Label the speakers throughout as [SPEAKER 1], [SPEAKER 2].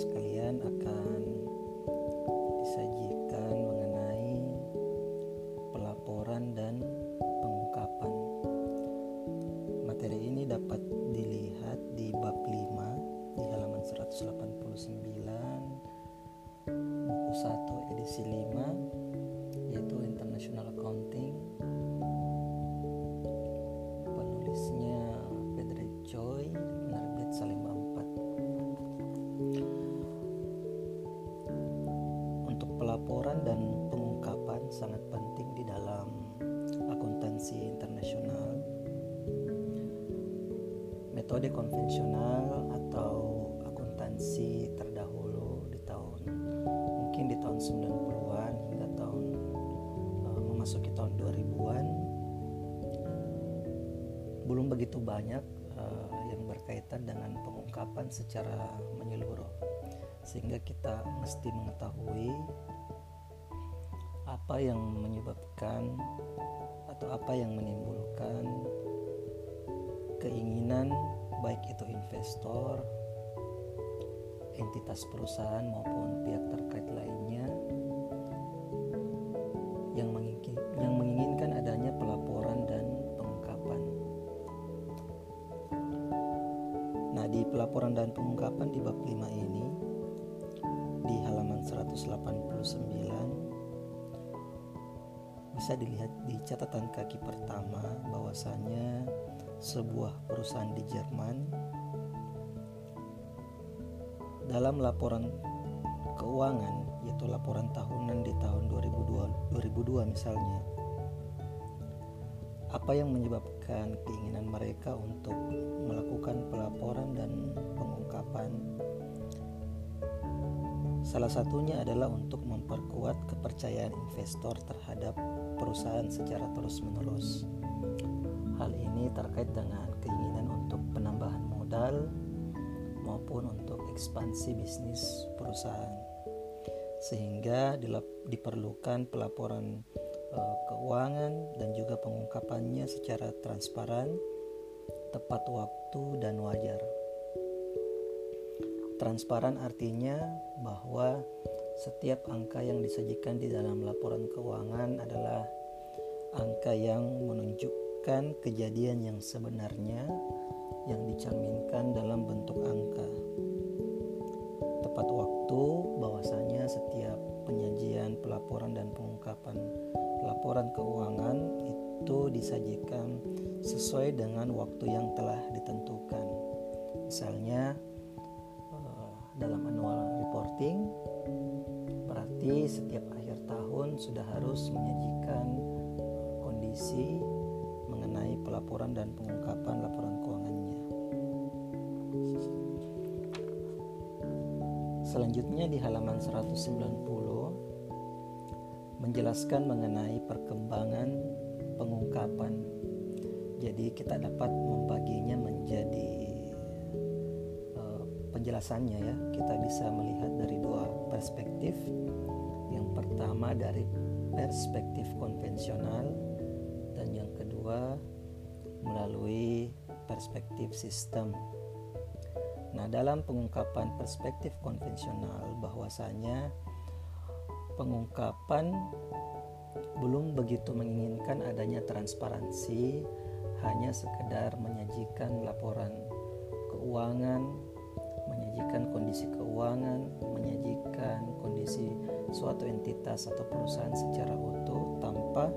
[SPEAKER 1] sekalian akan disajikan mengenai pelaporan dan pengungkapan. Materi ini dapat dilihat di bab 5 di halaman 189 buku 1 edisi 5 yaitu International Accounting. Penulisnya dan pengungkapan sangat penting di dalam akuntansi internasional. Metode konvensional atau akuntansi terdahulu di tahun mungkin di tahun 90-an hingga tahun uh, memasuki tahun 2000-an belum begitu banyak uh, yang berkaitan dengan pengungkapan secara menyeluruh. Sehingga kita mesti mengetahui apa yang menyebabkan atau apa yang menimbulkan keinginan baik itu investor, entitas perusahaan maupun pihak terkait lainnya yang menginginkan, yang menginginkan adanya pelaporan dan pengungkapan. Nah, di pelaporan dan pengungkapan di bab 5 ini di halaman 189 bisa dilihat di catatan kaki pertama bahwasanya sebuah perusahaan di Jerman dalam laporan keuangan yaitu laporan tahunan di tahun 2002, 2002 misalnya apa yang menyebabkan keinginan mereka untuk melakukan pelaporan dan pengungkapan salah satunya adalah untuk memperkuat kepercayaan investor terhadap perusahaan secara terus-menerus hal ini terkait dengan keinginan untuk penambahan modal maupun untuk ekspansi bisnis perusahaan sehingga diperlukan pelaporan e, keuangan dan juga pengungkapannya secara transparan, tepat waktu dan wajar. Transparan artinya bahwa setiap angka yang disajikan di dalam laporan keuangan adalah angka yang menunjukkan kejadian yang sebenarnya yang dicerminkan dalam bentuk angka. Tepat waktu bahwasanya setiap penyajian pelaporan dan pengungkapan laporan keuangan itu disajikan sesuai dengan waktu yang telah ditentukan. Misalnya dalam annual reporting berarti setiap akhir tahun sudah harus menyajikan eh, kondisi mengenai pelaporan dan pengungkapan laporan keuangannya. Selanjutnya di halaman 190 menjelaskan mengenai perkembangan pengungkapan. Jadi kita dapat membaginya menjadi uh, penjelasannya ya. Kita bisa melihat dari dua perspektif. Yang pertama dari perspektif konvensional dan yang kedua melalui perspektif sistem. Nah, dalam pengungkapan perspektif konvensional bahwasanya pengungkapan belum begitu menginginkan adanya transparansi, hanya sekedar menyajikan laporan keuangan, menyajikan kondisi keuangan, menyajikan kondisi suatu entitas atau perusahaan secara utuh tanpa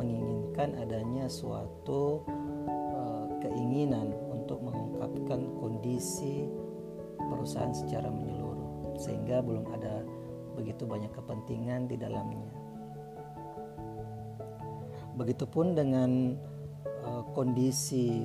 [SPEAKER 1] menginginkan adanya suatu uh, keinginan untuk mengungkapkan kondisi perusahaan secara menyeluruh sehingga belum ada begitu banyak kepentingan di dalamnya. Begitupun dengan uh, kondisi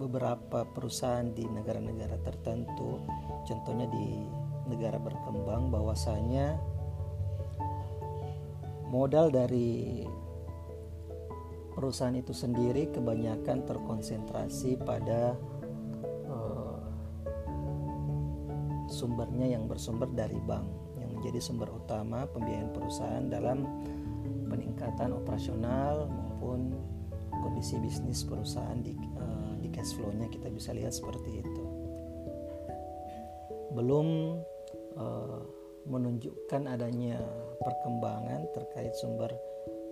[SPEAKER 1] beberapa perusahaan di negara-negara tertentu, contohnya di negara berkembang bahwasanya modal dari perusahaan itu sendiri kebanyakan terkonsentrasi pada uh, sumbernya yang bersumber dari bank yang menjadi sumber utama pembiayaan perusahaan dalam peningkatan operasional maupun kondisi bisnis perusahaan di, uh, cash flow-nya kita bisa lihat seperti itu. Belum uh, menunjukkan adanya perkembangan terkait sumber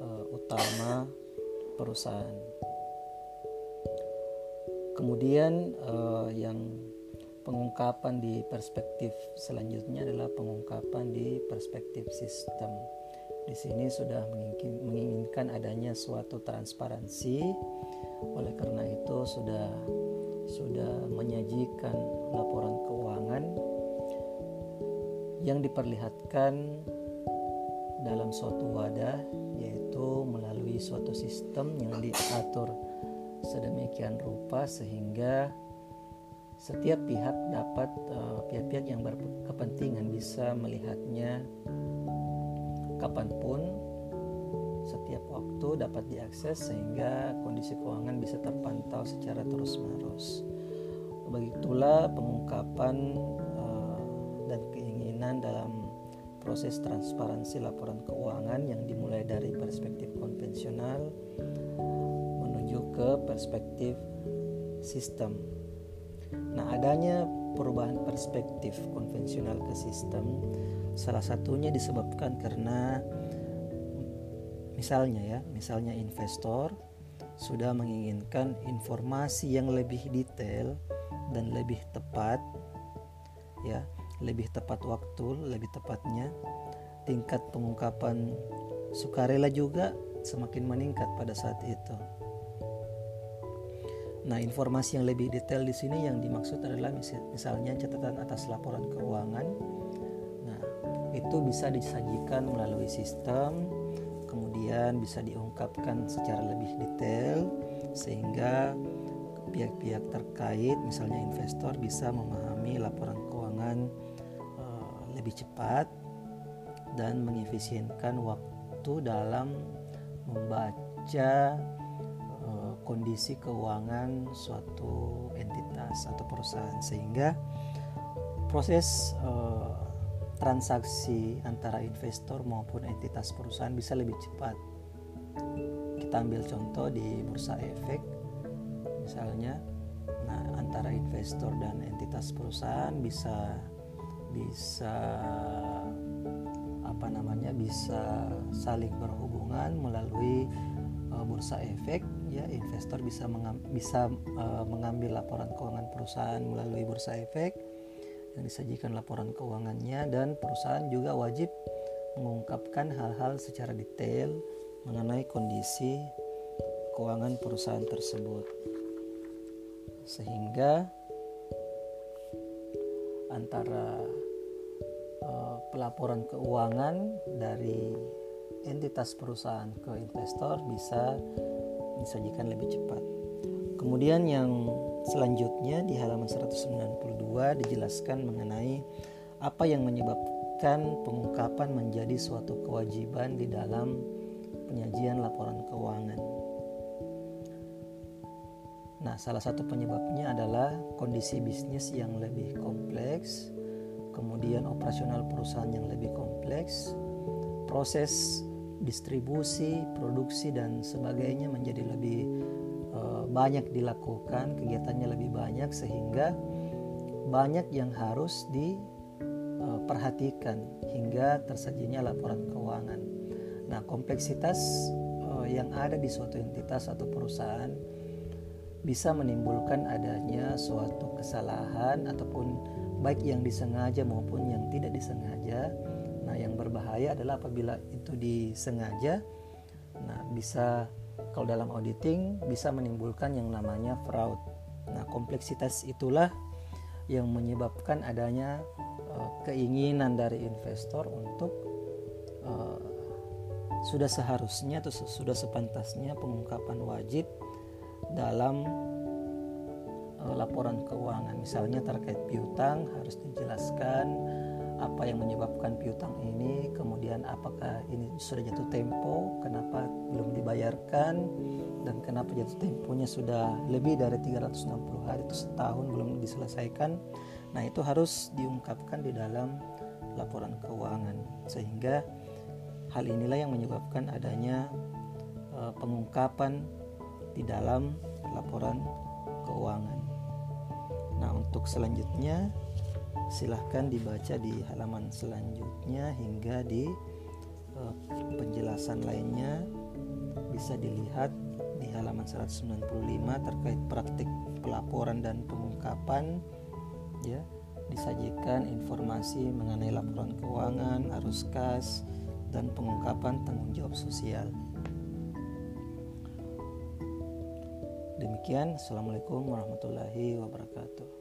[SPEAKER 1] uh, utama perusahaan. Kemudian uh, yang pengungkapan di perspektif selanjutnya adalah pengungkapan di perspektif sistem. Di sini sudah menginginkan adanya suatu transparansi. Oleh karena sudah sudah menyajikan laporan keuangan yang diperlihatkan dalam suatu wadah yaitu melalui suatu sistem yang diatur sedemikian rupa sehingga setiap pihak dapat uh, pihak-pihak yang berkepentingan bisa melihatnya kapan pun setiap waktu dapat diakses sehingga kondisi keuangan bisa terpantau secara terus-menerus. Begitulah pengungkapan uh, dan keinginan dalam proses transparansi laporan keuangan yang dimulai dari perspektif konvensional ke perspektif sistem. Nah, adanya perubahan perspektif konvensional ke sistem salah satunya disebabkan karena misalnya ya, misalnya investor sudah menginginkan informasi yang lebih detail dan lebih tepat ya, lebih tepat waktu, lebih tepatnya tingkat pengungkapan sukarela juga semakin meningkat pada saat itu. Nah, informasi yang lebih detail di sini yang dimaksud adalah misalnya catatan atas laporan keuangan. Nah, itu bisa disajikan melalui sistem, kemudian bisa diungkapkan secara lebih detail sehingga pihak-pihak terkait, misalnya investor bisa memahami laporan keuangan uh, lebih cepat dan mengefisienkan waktu dalam membaca kondisi keuangan suatu entitas atau perusahaan. Sehingga proses uh, transaksi antara investor maupun entitas perusahaan bisa lebih cepat. Kita ambil contoh di bursa efek misalnya. Nah antara investor dan entitas perusahaan bisa bisa apa namanya bisa saling berhubungan melalui uh, bursa efek ya. Investor bisa mengam, bisa uh, mengambil laporan keuangan perusahaan melalui bursa efek yang disajikan laporan keuangannya dan perusahaan juga wajib mengungkapkan hal-hal secara detail mengenai kondisi keuangan perusahaan tersebut sehingga antara uh, pelaporan keuangan dari entitas perusahaan ke investor bisa disajikan lebih cepat. Kemudian yang selanjutnya di halaman 192 dijelaskan mengenai apa yang menyebabkan pengungkapan menjadi suatu kewajiban di dalam penyajian laporan keuangan. Nah, salah satu penyebabnya adalah kondisi bisnis yang lebih kompleks, kemudian operasional perusahaan yang lebih kompleks, proses distribusi, produksi dan sebagainya menjadi lebih banyak dilakukan, kegiatannya lebih banyak sehingga banyak yang harus diperhatikan uh, hingga tersajinya laporan keuangan. Nah, kompleksitas uh, yang ada di suatu entitas atau perusahaan bisa menimbulkan adanya suatu kesalahan ataupun baik yang disengaja maupun yang tidak disengaja Nah, yang berbahaya adalah apabila itu disengaja, nah bisa kalau dalam auditing bisa menimbulkan yang namanya fraud. Nah, kompleksitas itulah yang menyebabkan adanya uh, keinginan dari investor untuk uh, sudah seharusnya atau sudah sepantasnya pengungkapan wajib dalam uh, laporan keuangan. Misalnya terkait piutang harus dijelaskan apa yang menyebabkan piutang ini kemudian apakah ini sudah jatuh tempo kenapa belum dibayarkan dan kenapa jatuh temponya sudah lebih dari 360 hari itu setahun belum diselesaikan nah itu harus diungkapkan di dalam laporan keuangan sehingga hal inilah yang menyebabkan adanya e, pengungkapan di dalam laporan keuangan. Nah, untuk selanjutnya silahkan dibaca di halaman selanjutnya hingga di uh, penjelasan lainnya bisa dilihat di halaman 195 terkait praktik pelaporan dan pengungkapan ya disajikan informasi mengenai laporan keuangan, arus kas, dan pengungkapan tanggung jawab sosial. Demikian, Assalamualaikum warahmatullahi wabarakatuh.